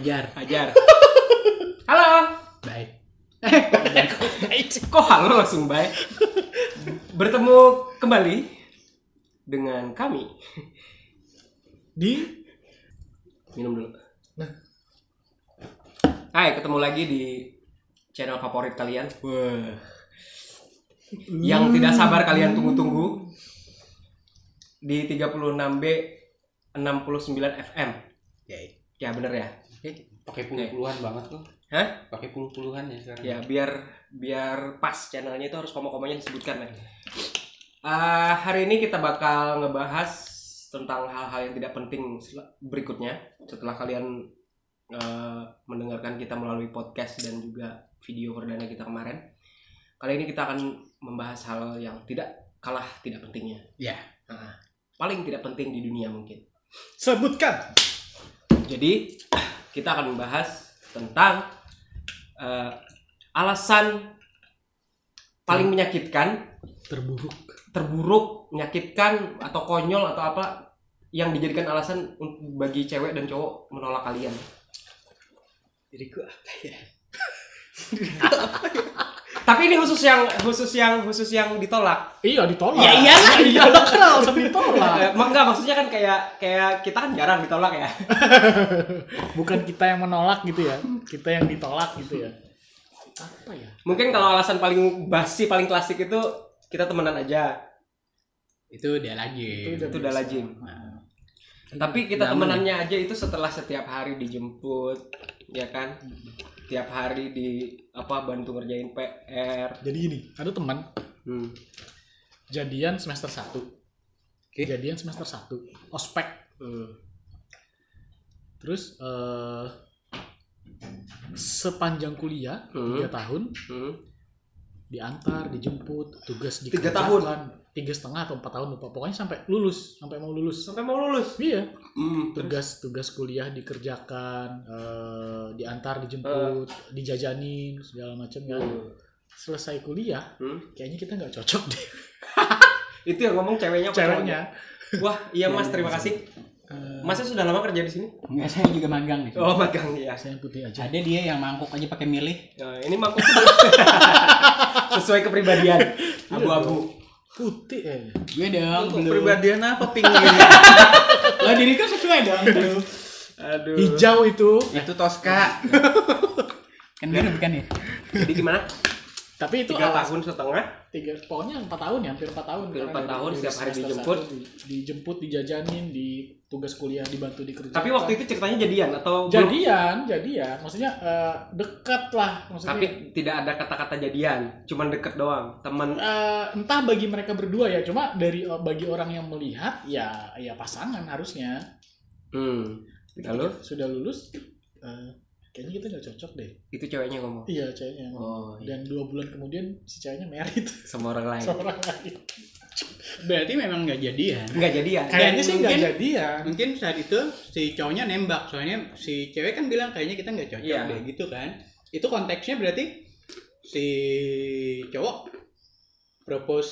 Hajar. Hajar. Halo. Baik. Kok halo langsung baik? Bertemu kembali dengan kami. Di Minum dulu. Nah. Hai, ketemu lagi di channel favorit kalian. Wah. Yang tidak sabar kalian tunggu-tunggu di 36B 69 FM. Ya, Ya bener ya? Pakai puluh-puluhan banget loh. Hah? Pakai puluh-puluhan ya sekarang. Ya biar biar pas channelnya itu harus koma-komanya disebutkan ya. Ah, hari ini kita bakal ngebahas tentang hal-hal yang tidak penting berikutnya setelah kalian eh, mendengarkan kita melalui podcast dan juga video perdana kita kemarin. Kali ini kita akan membahas hal yang tidak kalah tidak pentingnya. Ya. Nah, paling tidak penting di dunia mungkin. sebutkan Jadi kita akan membahas tentang eh, alasan paling menyakitkan, terburuk. terburuk, menyakitkan atau konyol atau apa yang dijadikan alasan bagi cewek dan cowok menolak kalian. Diriku apa ya? Tapi ini khusus yang khusus yang khusus yang ditolak. Iya ditolak. Ya iyalah, iya lo kan langsung ditolak. Eh, enggak maksudnya kan kayak kayak kita kan jarang ditolak ya. Bukan kita yang menolak gitu ya, kita yang ditolak gitu ya. Apa ya? Mungkin kalau alasan paling basi, paling klasik itu kita temenan aja. Itu dia lagi. Itu udah biasa. lazim. Nah, Tapi kita Zaman temenannya aja itu setelah setiap hari dijemput, ya kan? Tiap hari di apa bantu ngerjain PR. jadi gini, ada teman Hmm. jadian semester 1. Oke. Jadian semester 1, ospek. Hmm. Terus eh sepanjang kuliah Hmm. tiga tahun Hmm. diantar, dijemput, tugas Tiga dikerjakan. Tiga setengah atau empat tahun lupa. Pokoknya sampai lulus, sampai mau lulus. Sampai mau lulus. Iya, Hmm. Terus tugas-tugas kuliah dikerjakan, eh, diantar, dijemput, dijajanin segala macam kan. Hmm. Selesai kuliah, Hmm. kayaknya kita nggak cocok deh Itu yang ngomong ceweknya ceweknya. Wah, iya Mas, terima kasih. Eh, Masnya sudah lama kerja di sini? Enggak, saya juga magang nih. Oh, magang ya. saya putih aja. Ada dia yang mangkuk aja pakai milih. Nah, ini mangkuk sesuai kepribadian. Abu-abu. Putih eh. Gue dong, belum. Kepribadian apa pink gini? Lo diriku sesuai dong. Lu. Aduh. Hijau itu. Itu Tosca. kan biru bukan ya? Jadi gimana? Tapi itu Tiga tahun setengah. tiga pokoknya empat tahun ya hampir empat tahun Hampir Karena empat dari- tahun, setiap hari dijemput. satu di- dijemput dijajanin di tugas kuliah dibantu dikerjakan Tapi waktu itu ceritanya jadian atau belum? jadian jadian maksudnya eh, dekat lah maksudnya Tapi tidak ada kata-kata jadian, cuman deket doang. Teman. eh, entah bagi mereka berdua ya cuma dari eh, bagi orang yang melihat ya ya pasangan harusnya Hmm. Lalu sudah lulus eh, kayaknya kita nggak cocok deh itu ceweknya ngomong. iya ceweknya Oh, iya. dan dua bulan kemudian si ceweknya merit sama orang lain. sama orang lain Berarti memang nggak jadian. Enggak jadian. kayaknya sih nggak mungkin- jadian Mungkin saat itu si cowoknya nembak, soalnya si cewek kan bilang kayaknya kita nggak cocok Iya. deh gitu kan. Itu konteksnya berarti si cowok propose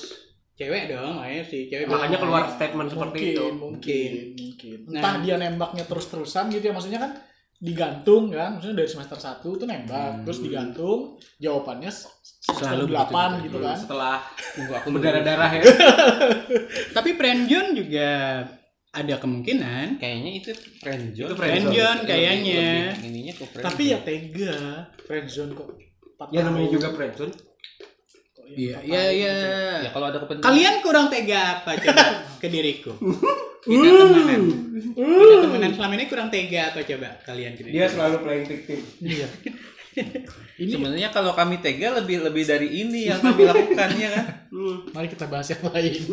cewek dong, makanya si cewek Makanya bilang, keluar "Ah, statement seperti mungkin, itu. mungkin mungkin Nah. entah dia nembaknya terus-terusan gitu ya maksudnya kan digantung kan maksudnya dari semester 1 tuh nembak Hmm. terus digantung jawabannya se- semester Selalu 8 begitu gitu juga. kan Setelah Tunggu aku berdarah-darah ya. Tapi Friendzone juga ada kemungkinan kayaknya itu friendzone. Friendzone kayaknya. Lebih- ininya ke friendzone. tapi ya tega friendzone kok Empat Ya namanya juga. Kok ya Iya, iya, tahun iya. gitu. ya kalau ada kepentingan Kalian kurang tega apa coba ke diriku? Kita temenan. Kita temenan selama ini kurang tega apa coba kalian diriku? Dia selalu playing victim. iya ini sebenarnya kalau kami tega lebih lebih dari ini yang kami lakukan ya kan Hmm. mari kita bahas yang lain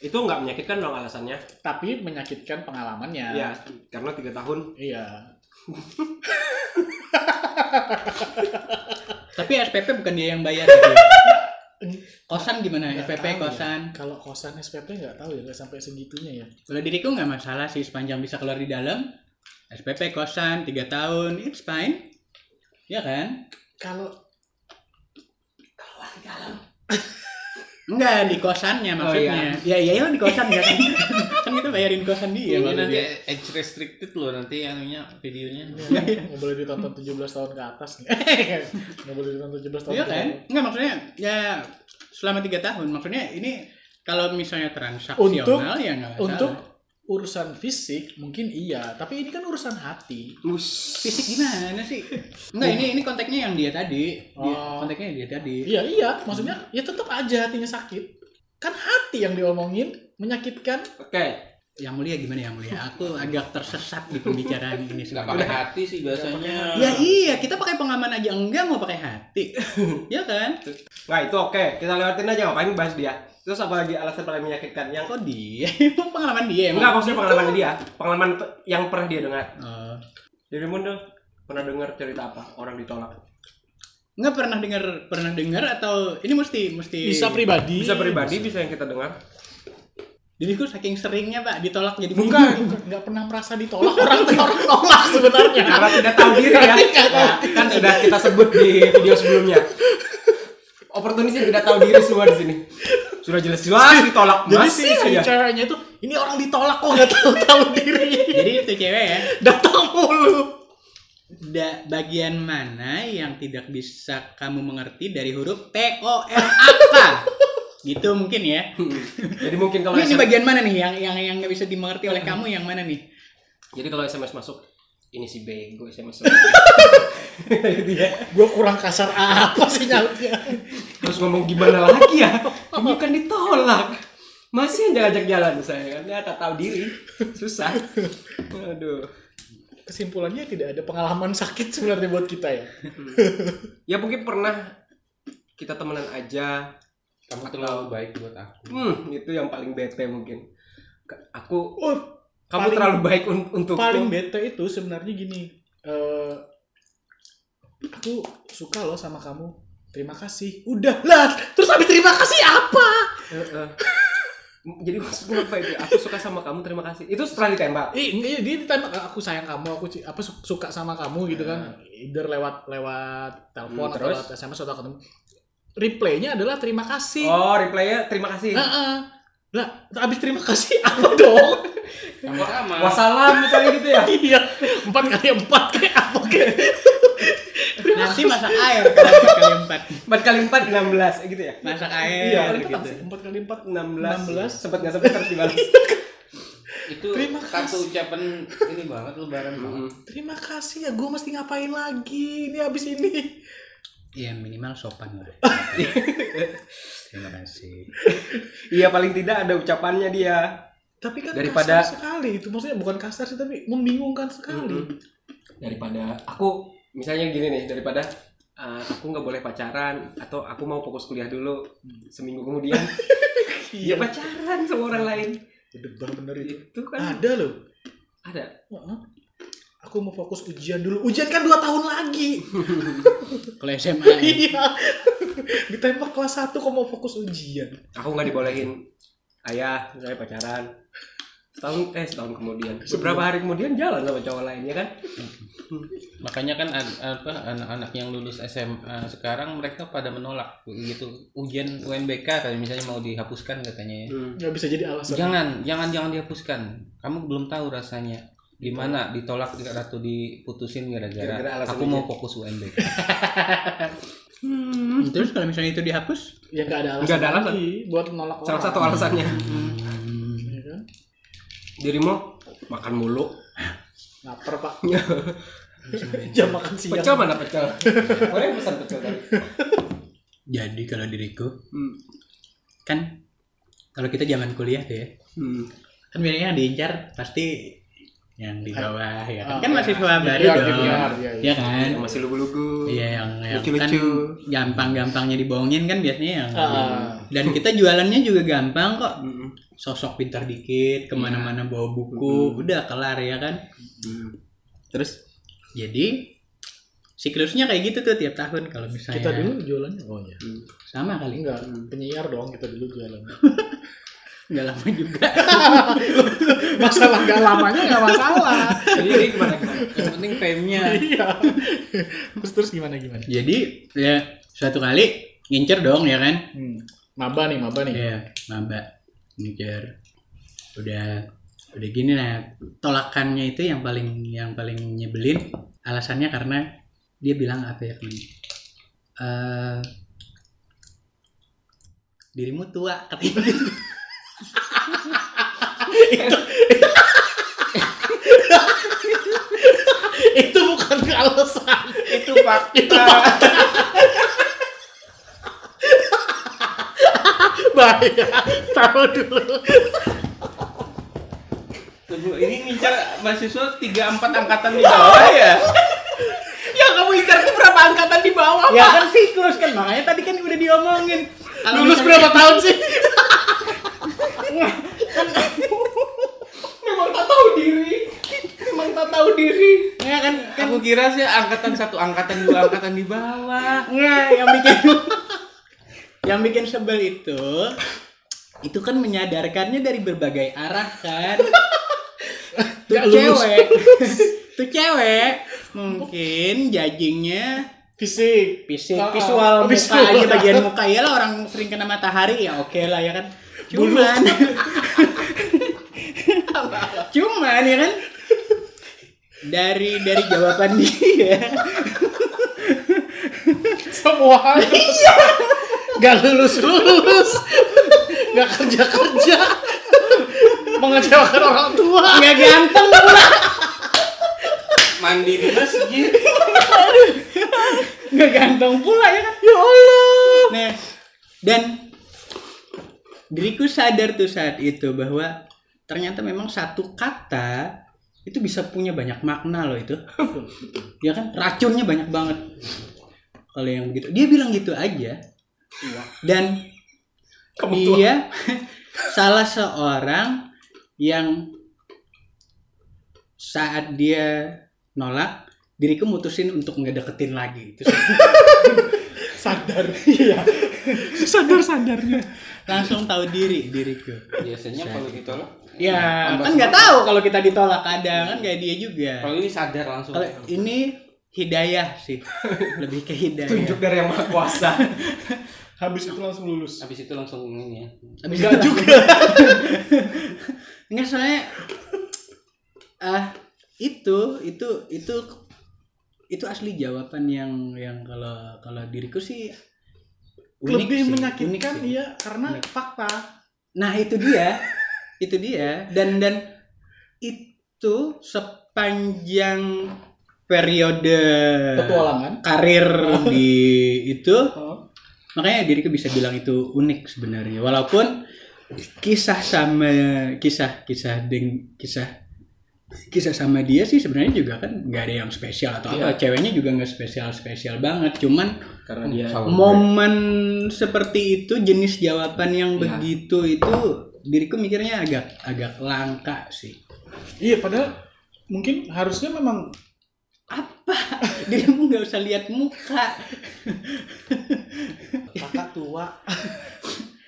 Itu nggak menyakitkan dong alasannya. tapi menyakitkan pengalamannya Ya, karena tiga tahun. iya Tapi SPP bukan dia yang bayar. gitu. Kosan gimana? Nggak SPP tahu ya. kosan. kalau kosan SPP nggak tahu ya nggak sampai segitunya ya Kalau diriku nggak masalah sih sepanjang bisa keluar di dalam. SPP kosan 3 tahun, it's fine. Ya kan? kalau Enggak di kosannya maksudnya. Ya iya iya di kosan ya kan. kan kita bayarin kosan dia Ini maksudnya. nanti age restricted loh nanti anunya videonya. Nggak boleh ditonton 17 tahun ke atas nih. Nggak boleh ditonton 17 tahun Iya kan? Enggak maksudnya ya selama tiga tahun maksudnya ini kalau misalnya transaksional Untuk- ya nggak masalah. Untuk urusan fisik mungkin iya, tapi ini kan urusan hati. Us. fisik gimana sih? Enggak ini ini konteksnya yang dia tadi. Dia, Oh. konteksnya dia tadi. Iya iya, maksudnya ya tetap aja hatinya sakit. Kan hati yang diomongin menyakitkan. Oke. Yang mulia gimana yang mulia? Aku agak tersesat di pembicaraan ini. Nggak sebenarnya. pakai hati sih biasanya. Ya iya, kita pakai pengaman aja enggak mau pakai hati. ya kan? Nah itu oke, kita lewatin aja ngapain bahas dia. Terus apa lagi alasan paling menyakitkan yang Kok dia? Emang pengalaman dia emang? enggak maksudnya pengalaman dia, pengalaman pe- yang pernah dia dengar. Oh. Dirimu dong pernah dengar cerita apa orang ditolak? Enggak pernah dengar pernah dengar atau ini mesti mesti Bisa pribadi. Bisa pribadi, bisa yang kita dengar. Diriku saking seringnya Pak ditolak jadi Bukan, bingung. bukan, nggak pernah merasa ditolak orang orang nolak sebenarnya. Karena tidak tahu diri ya. Nah, kan sudah kita sebut di video sebelumnya. Oportunis yang tidak tahu diri semua di sini. Sudah jelas-jelas ditolak Jadi masih si, si saja. ceweknya itu ini orang ditolak kok nggak tahu tahu diri. Jadi itu cewek ya. Datang mulu. Da, bagian mana yang tidak bisa kamu mengerti dari huruf T O R A K? Gitu mungkin ya. Jadi mungkin kalau Ini, SMS bagian mana nih yang yang yang nggak bisa dimengerti oleh kamu yang mana nih? Jadi kalau SMS masuk ini si bego SMS. Gue kurang kasar apa sih nyautnya? harus ngomong gimana lagi ya? Ini kan ditolak. Masih aja ajak jalan saya kan. Ya tak tahu diri. Susah. Aduh. Kesimpulannya tidak ada pengalaman sakit sebenarnya buat kita ya. Ya mungkin pernah kita temenan aja. Kamu terlalu baik buat aku. Hmm, itu yang paling bete mungkin. Aku Oh, kamu Paling- terlalu baik un- untuk paling bete itu sebenarnya gini. eh aku suka loh sama kamu. Terima kasih. Udah lah. Terus habis terima kasih apa? Heeh. Jadi maksudnya apa itu? Aku suka sama kamu, terima kasih. Itu setelah ditembak. Ih, enggak, iya, dia ditembak aku sayang kamu, aku apa su- suka sama kamu gitu kan. Either lewat lewat telepon Hmm, atau lewat SMS atau ketemu. Replaynya adalah terima kasih. Oh, reply-nya terima kasih. Heeh. Lah, habis terima kasih apa dong? Sama-sama. Wassalam misalnya gitu ya. iya, empat kali empat kayak apa kayak? Nanti masak air kalau empat kali empat. 4 kali 4 16 gitu ya. Masak air Iya, gitu. empat kali empat 16. 16. Sempat enggak sempat harus dibalas. Itu Terima kartu ucapan ini banget lebaran banget. Terima kasih ya, gue mesti ngapain lagi ini habis ini. Ya minimal sopan lah. Terima kasih. Iya paling tidak ada ucapannya dia. Tapi kan Daripada- kasar sekali itu, maksudnya bukan kasar sih tapi membingungkan sekali. Daripada aku misalnya gini nih, daripada uh, aku nggak boleh pacaran atau aku mau fokus kuliah dulu seminggu kemudian Iya, ya pacaran sama orang lain Debar bener itu. itu kan Ada loh. ada Heeh. Aku mau fokus ujian dulu. Ujian kan 2 tahun lagi. Kalau SMA ya. Iya. Ditembak kelas 1 kok mau fokus ujian. aku nggak dibolehin ayah saya pacaran setahun eh setahun kemudian beberapa hari kemudian jalan sama cowok lain ya kan Makanya kan apa anak-anak yang lulus SMA sekarang mereka pada menolak gitu ujian UNBK kan misalnya mau dihapuskan katanya ya. Nggak bisa jadi alasan. Jangan, jangan jangan dihapuskan. Kamu belum tahu rasanya gimana ditolak atau diputusin Gara-gara aku mau ujian. fokus UNBK. Terus kalau misalnya itu dihapus? Ya nggak ada alasan. Nggak ada alasan. lagi buat menolak salah orang. satu alasannya Ya kan? dirimu makan mulu Laper pak. Jam makan siang. pecel mana pecel boleh pesan pecel tadi Jadi kalau diriku hmm. kan kalau kita zaman kuliah tuh ya, Hmm. kan biasanya yang diincar pasti yang di bawah ya kan. Ah, kan mahasiswa iya, baru iya, dong. iya, iya, iya. Ya kan? yang masih lugu-lugu Iya yang, yang kan Lucu-lucu. gampang-gampangnya dibohongin kan biasanya yang Ah. dan kita jualannya juga gampang kok sosok pintar dikit ke mana-mana bawa buku udah kelar ya kan Hmm. terus jadi siklusnya kayak gitu tuh tiap tahun kalau misalnya Kita dulu jualannya oh ya. sama kali Enggak, penyiar dong kita dulu jualan. nggak lama juga masalah nggak lamanya nggak masalah. jadi gimana gimana Yang penting fame-nya. Iya. terus terus gimana gimana? jadi ya suatu kali ngincer dong ya kan Hmm. Maba nih, maba nih. Iya, maba. Mikir udah udah gini nah tolakannya itu yang paling yang paling nyebelin alasannya karena dia bilang apa ya kemarin Eh, dirimu tua katanya gitu. itu bukan alasan. itu fakta Itu fakta. Bahaya. Taruh dulu. Tunggu, ini ngincar mahasiswa tiga empat angkatan di bawah ya Yang kamu incar tuh berapa angkatan di bawah? ya kan siklus kan makanya tadi kan udah diomongin Lulus berapa tahun sih? Memang tak tahu diri. Memang tak tahu diri. ya kan kan aku kira sih angkatan satu angkatan dua angkatan di bawah Nggak, yang bikin yang bikin sebel itu itu kan menyadarkannya dari berbagai arah kan. Tuh cewek. Tuh cewek mungkin jajingnya Fisik. fisik Ah, visual ah, muka visual. aja bagian muka ya lah orang sering kena matahari ya oke lah ya kan. Cuman cuman ya kan dari dari jawaban dia Semua hal. Iya. Gak lulus lulus. Gak kerja kerja. Mengecewakan orang tua. nggak ganteng pula mandi di masjid nggak ganteng pula ya kan Ya Allah. Nah, dan diriku sadar tuh saat itu bahwa ternyata memang satu kata itu bisa punya banyak makna loh itu. ya kan racunnya banyak banget. Kalau yang begitu, dia bilang gitu aja. Dan Kamu tua. dia salah seorang yang saat dia nolak diriku mutusin untuk nggak deketin lagi itu Sadar. Iya. Sadar sadarnya. Langsung tahu diri diriku biasanya kalau ditolak Ya, tambah kan nggak tahu kalau kita ditolak kadang kan kayak dia juga. kalau ini sadar langsung Kalau ini hidayah sih, lebih ke hidayah. Tunjuk dari yang maha kuasa. Habis itu langsung lulus. habis itu langsung ini ya Habis Enggak itu- juga. Enggak soalnya ah itu itu itu itu asli jawaban yang yang kalau kalau diriku sih unik Lebih sih, menyakitkan unik sih. iya karena Unik. fakta. Nah itu dia, itu dia dan dan itu sepanjang periode Petualangan. karir di itu Oh. makanya diriku bisa bilang itu unik sebenarnya walaupun kisah sama kisah kisah deng kisah kisah sama dia sih sebenarnya juga kan nggak ada yang spesial atau apa. Ceweknya juga nggak spesial spesial banget. Cuman Karena dia Sama. momen seperti itu jenis jawaban yang Iya. begitu itu diriku mikirnya agak agak langka sih. Iya padahal mungkin harusnya memang apa? Dirimu nggak usah lihat muka. Kakak tua,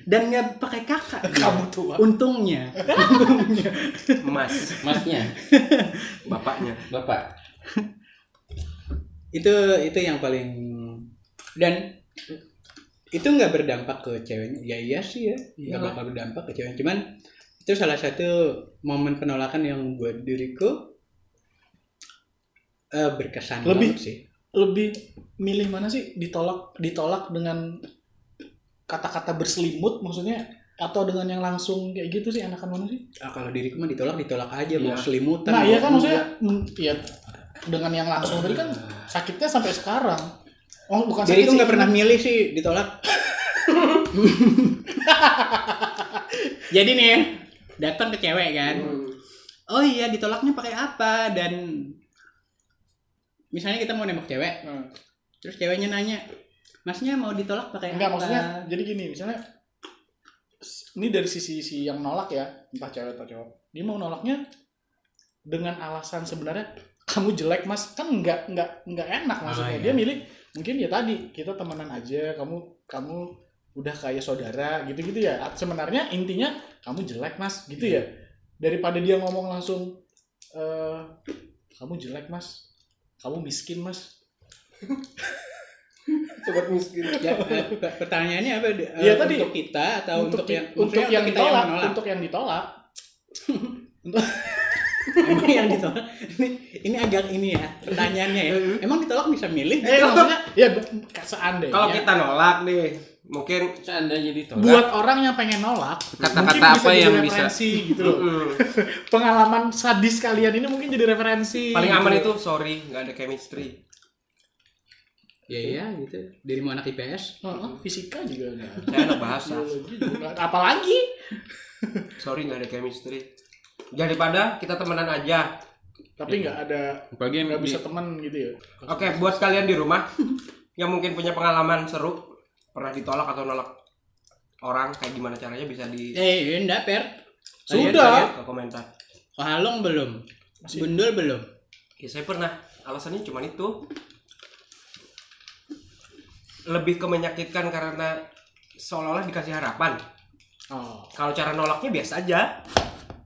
dan nggak pakai kakak. Kamu tua. untungnya. Untungnya. Mas, masnya. Bapaknya. bapak. Itu itu yang paling dan itu nggak berdampak ke ceweknya. Ya iya sih ya. Nggak Iyalah. bakal berdampak ke cewek cuman itu salah satu momen penolakan yang buat diriku eh, berkesan Lebih- sih. Lebih milih mana sih ditolak ditolak dengan kata-kata berselimut maksudnya atau dengan yang langsung kayak gitu sih enakan mana sih? Ah, kalau diriku mah ditolak ditolak aja mau Iya. selimutan Nah iya kan maksudnya ya dengan yang langsung tadi kan sakitnya sampai sekarang. Oh bukan sakit diriku sih, nggak pernah ini- milih sih ditolak jadi nih ya, datang ke cewek kan Hmm. oh iya ditolaknya pakai apa dan misalnya kita mau nembak cewek Hmm. terus ceweknya nanya masnya mau ditolak pakai Enggak apa? maksudnya jadi gini misalnya ini dari sisi si yang nolak ya entah cewek atau cowok. Dia mau nolaknya dengan alasan sebenarnya kamu jelek mas. Kan nggak nggak nggak enak maksudnya. Iya. dia milih mungkin ya tadi kita temenan aja kamu kamu udah kayak saudara gitu gitu ya sebenarnya intinya kamu jelek mas gitu ya. Daripada dia ngomong langsung eh kamu jelek mas. Kamu miskin mas sobat miskin. Ya, eh, pe- pertanyaannya apa? Eh, Iya, tadi. untuk kita atau untuk, untuk yang untuk yang kita yang ditolak, menolak? untuk yang ditolak. Emang yang ditolak ini, ini agak ini ya pertanyaannya ya. Emang ditolak bisa milih? Eh maksudnya ya seandainya Kalau kita nolak nih, mungkin Seandainya ditolak. buat orang yang pengen nolak Kata-kata apa yang bisa- referensi gitu loh. Pengalaman sadis kalian ini mungkin jadi referensi. paling gitu. aman itu sorry nggak ada chemistry. Ya iya gitu. Dirimu anak IPS. Heeh, fisika juga enggak. Saya anak bahasa. Apalagi Sorry nggak ada chemistry. Daripada kita temenan aja. tapi nggak ada yang nggak bisa teman gitu ya. Oke, buat kalian di rumah yang mungkin punya pengalaman seru, pernah ditolak atau nolak orang kayak gimana caranya bisa di Eh, enggak, Per. Sudah. ke komentar. Halong belum? Masih. Bundul belum? Ya saya pernah. Alasannya cuma itu. Lebih ke menyakitkan karena seolah-olah dikasih harapan. Oh. Kalau cara nolaknya biasa aja.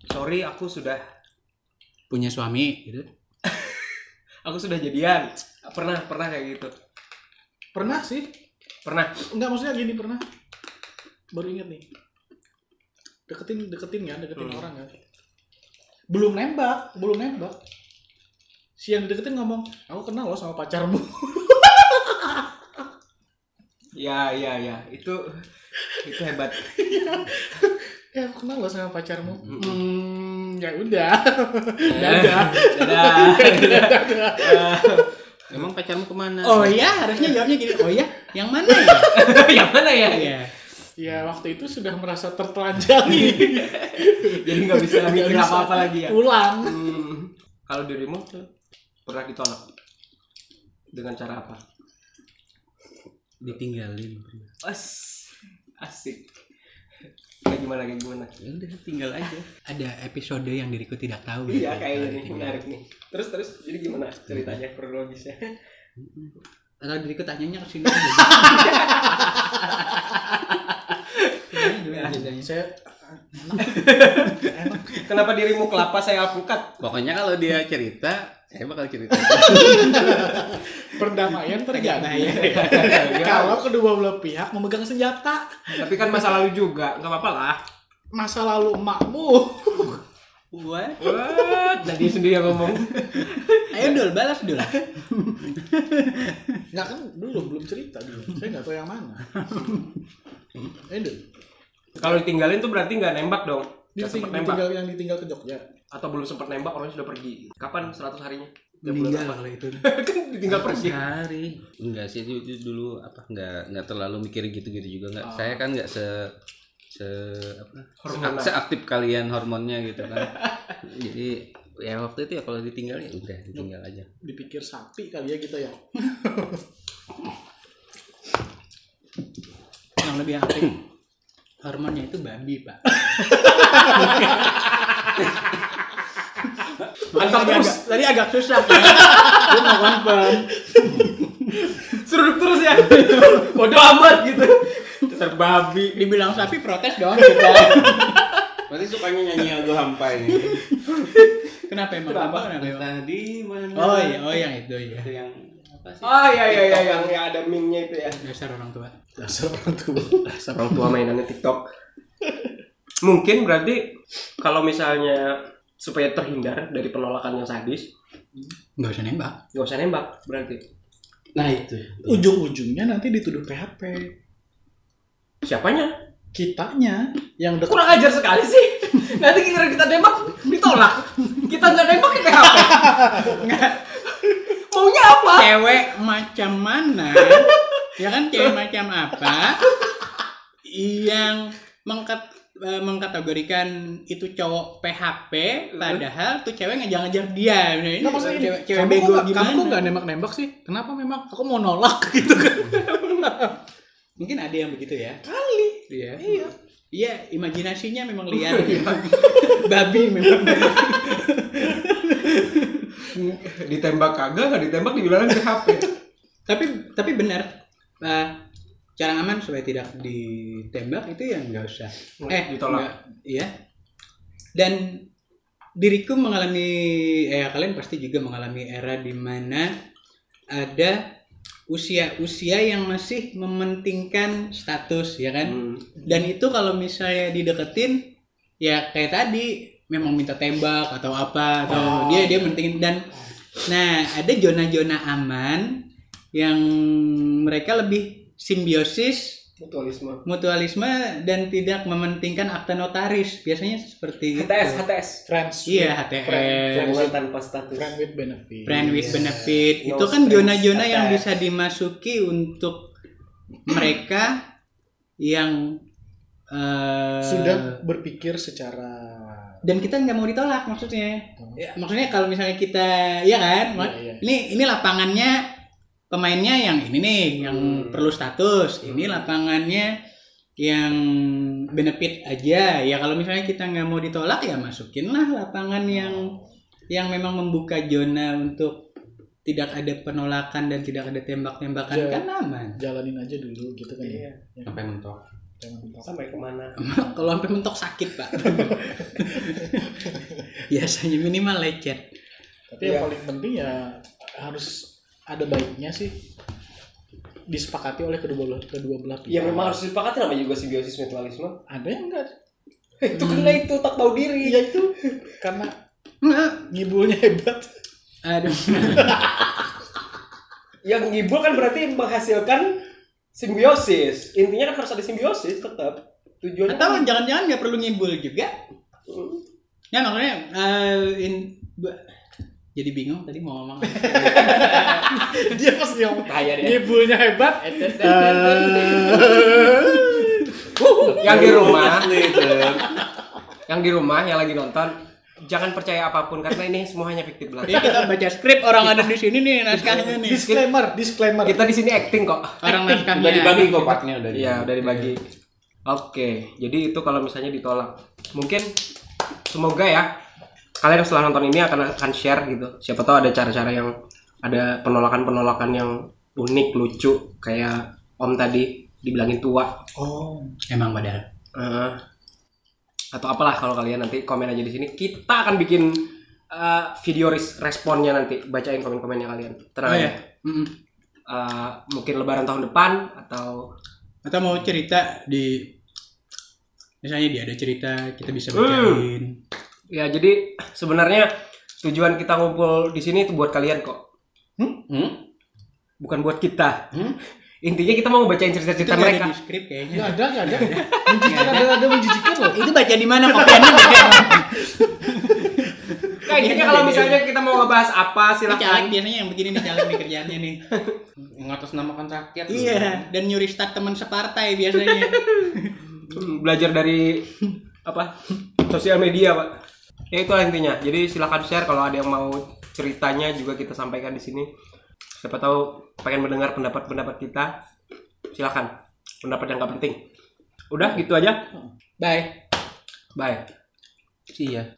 Sorry, aku sudah Punya suami gitu. aku sudah jadian. Pernah, pernah kayak gitu. Pernah sih? Pernah. Enggak maksudnya gini pernah. Baru inget nih. Deketin deketin ya, deketin Hmm. orang ya. Belum nembak, belum nembak. Si yang dideketin ngomong, aku kenal loh sama pacarmu. Ya, ya, ya. Itu itu hebat. ya aku kenal loh sama pacarmu. Hmm, ya udah. Dadah. Dadah. Dadah. Emang pacarmu ke mana? Oh iya, harusnya jawabnya gini. Oh iya, yang mana ya? yang mana ya? Iya. Ya waktu itu sudah merasa tertelanjangi. Jadi nggak bisa mikir bisa. apa-apa lagi ya. Pulang. Hmm. Kalau dirimu pernah ditolak dengan cara apa? Ditinggalin. As asik. Kayak gimana kayak gimana? Ya udah tinggal aja. Ada episode yang diriku tidak tahu. Iya gitu. kayaknya Kalau nih ditinggal. menarik nih. Terus terus jadi gimana ceritanya kronologisnya? Atau diriku tanyanya ke sini? Saya enak. Kenapa dirimu kelapa saya alpukat? Pokoknya kalau dia cerita, saya bakal cerita. Perdamaian terjadi. Kalau kedua belah pihak memegang senjata. Tapi kan masa lalu juga, nggak apa-apa lah. Masa lalu emakmu. What? What? Nah dia sendiri yang ngomong. Ayo dul, balas dul. Nggak kan belum belum cerita dulu. Saya nggak tahu yang mana. Eh, Dul. Kalau ditinggalin tuh berarti nggak nembak dong. Dia nembak. ditinggal yang ditinggal ke Jogja. Atau belum sempat nembak orangnya sudah pergi. Kapan 100 harinya? Ya, Meninggal bulan kalau itu. kan ditinggal pergi. Sehari. Enggak sih dulu, dulu apa enggak enggak terlalu mikir gitu-gitu juga enggak. Oh. Saya kan enggak se se apa? Hormonal. Se aktif kalian hormonnya gitu kan. Jadi ya waktu itu ya kalau ditinggal ya udah ditinggal aja. Dipikir sapi kali ya kita ya. Yang lebih aktif hormonnya itu babi, Pak. Mantap tadi terus. agak, tadi agak susah ya. Gue mau confirm. Seruduk terus ya. Bodoh amat gitu. Dasar babi. Dibilang sapi protes dong kita. Berarti sukanya nyanyi lagu hampa ini. Kenapa emang? Kenapa? Kenapa emang? Tadi mana? Oh iya, oh yang itu ya. Itu yang Oh iya iya iya yang, yang ada meme-nya itu ya. Dasar orang tua. Dasar orang tua. Dasar orang tua mainannya TikTok. Mungkin berarti kalau misalnya supaya terhindar dari penolakan yang sadis, Nggak usah nembak. nggak usah nembak berarti. Nah itu. Ujung-ujungnya nanti dituduh PHP. Siapanya? Kitanya yang dekat Kurang ajar sekali sih. Nanti kita kita nembak ditolak. Kita nggak nembak ke PHP. Maunya apa? Cewek macam mana? ya kan cewek macam apa? Yang mengkat eh, mengkategorikan itu cowok PHP padahal tuh cewek ngejar-ngejar dia. Nah, ini maksudnya cewek, cewek kamu bego nggak- gimana? Kamu nggak nembak-nembak sih? Kenapa memang? Aku mau nolak gitu kan? Mungkin ada yang begitu ya. Kali. Iya. Iya. Iya, imajinasinya memang liar. Babi memang. Ditembak kagak, nggak ditembak dibilang PHP. tapi tapi benar. Eh, cara aman supaya tidak ditembak itu yang nggak usah. Eh, ditolak. Iya. Dan diriku mengalami, eh kalian pasti juga mengalami era di mana ada usia-usia yang masih mementingkan status ya kan Hmm. dan itu kalau misalnya dideketin ya kayak tadi memang minta tembak atau apa atau dia dia mentingin dan nah ada zona-zona aman yang mereka lebih simbiosis Mutualisme. mutualisme dan tidak mementingkan akta notaris biasanya seperti itu. HTS, HTS. friends iya HTS Hubungan tanpa status. friend with benefit friend with Yes. benefit No itu kan strings zona-zona yang bisa dimasuki untuk mereka yang eh, sudah berpikir secara dan kita nggak mau ditolak maksudnya ya, maksudnya kalau misalnya kita ya kan Iya, iya. ini ini lapangannya pemainnya yang ini nih yang Hmm. perlu status ini lapangannya yang benefit aja ya kalau misalnya kita nggak mau ditolak ya masukinlah lapangan yang yang memang membuka zona untuk tidak ada penolakan dan tidak ada tembak-tembakan Iya. kan aman jalanin aja dulu gitu kan Iya. ya sampai mentok. Sampai ke mana? kalau sampai mentok sakit pak biasanya minimal lecet tapi yang Iya. paling penting ya harus ada baiknya sih disepakati oleh kedua belah kedua belah pihak Ya memang harus disepakati namanya juga simbiosis mutualisme. ada yang enggak itu karena itu tak tahu diri. iya itu karena Nggak. ngibulnya hebat aduh Yang ngibul kan berarti menghasilkan simbiosis. Intinya kan harus ada simbiosis tetap. Tujuannya atau jangan-jangan nggak perlu ngibul juga Hmm. ya makanya eh, in- jadi bingung tadi mau ngomong apa. dia pas dia ngomong dia. ngibulnya hebat eh, yang di rumah yang di rumah yang lagi nonton jangan percaya apa pun karena ini semua hanya fiktif belaka. ya kita baca skrip orang ada di sini nih naskahnya nih disclaimer disclaimer Kita di sini acting kok. orang naskahnya udah dibagi kok partnya udah Iya, udah dibagi. Oke, jadi itu kalau misalnya ditolak. Mungkin semoga ya kalian setelah nonton ini akan akan share gitu. Siapa tahu ada cara-cara yang ada penolakan-penolakan yang unik, lucu kayak Om tadi dibilangin tua. oh emang padahal Eh, atau apalah kalau kalian nanti komen aja di sini. Kita akan bikin eh, video res- responnya nanti bacain komen-komennya kalian. Tenang oh ya Mm-mm. Eh, mungkin lebaran tahun depan atau atau mau cerita di misalnya dia ada cerita kita bisa Hmm. bacain Ya jadi sebenarnya tujuan kita ngumpul di sini itu buat kalian kok, Hmm? bukan buat kita. Hmm? Intinya kita mau bacain itu cerita-cerita nggak mereka. ada di skrip kayaknya. Nggak ada nggak ada. Menjijikan ada. Ada menjijikan loh. Itu baca di mana kopiannya baca Nah, intinya kalau misalnya kita mau ngebahas apa Ini caleg biasanya yang begini nih caleg nih kerjaannya nih. Ngatasnamakan rakyat. Iya. Dan nyuri stat teman separtai biasanya. Belajar dari apa sosial media pak. Ya itu intinya. Jadi silahkan share kalau ada yang mau ceritanya juga kita sampaikan di sini. Siapa tahu pengen mendengar pendapat-pendapat kita. Silahkan. Pendapat yang gak penting. Udah gitu aja. bye Bye. sih ya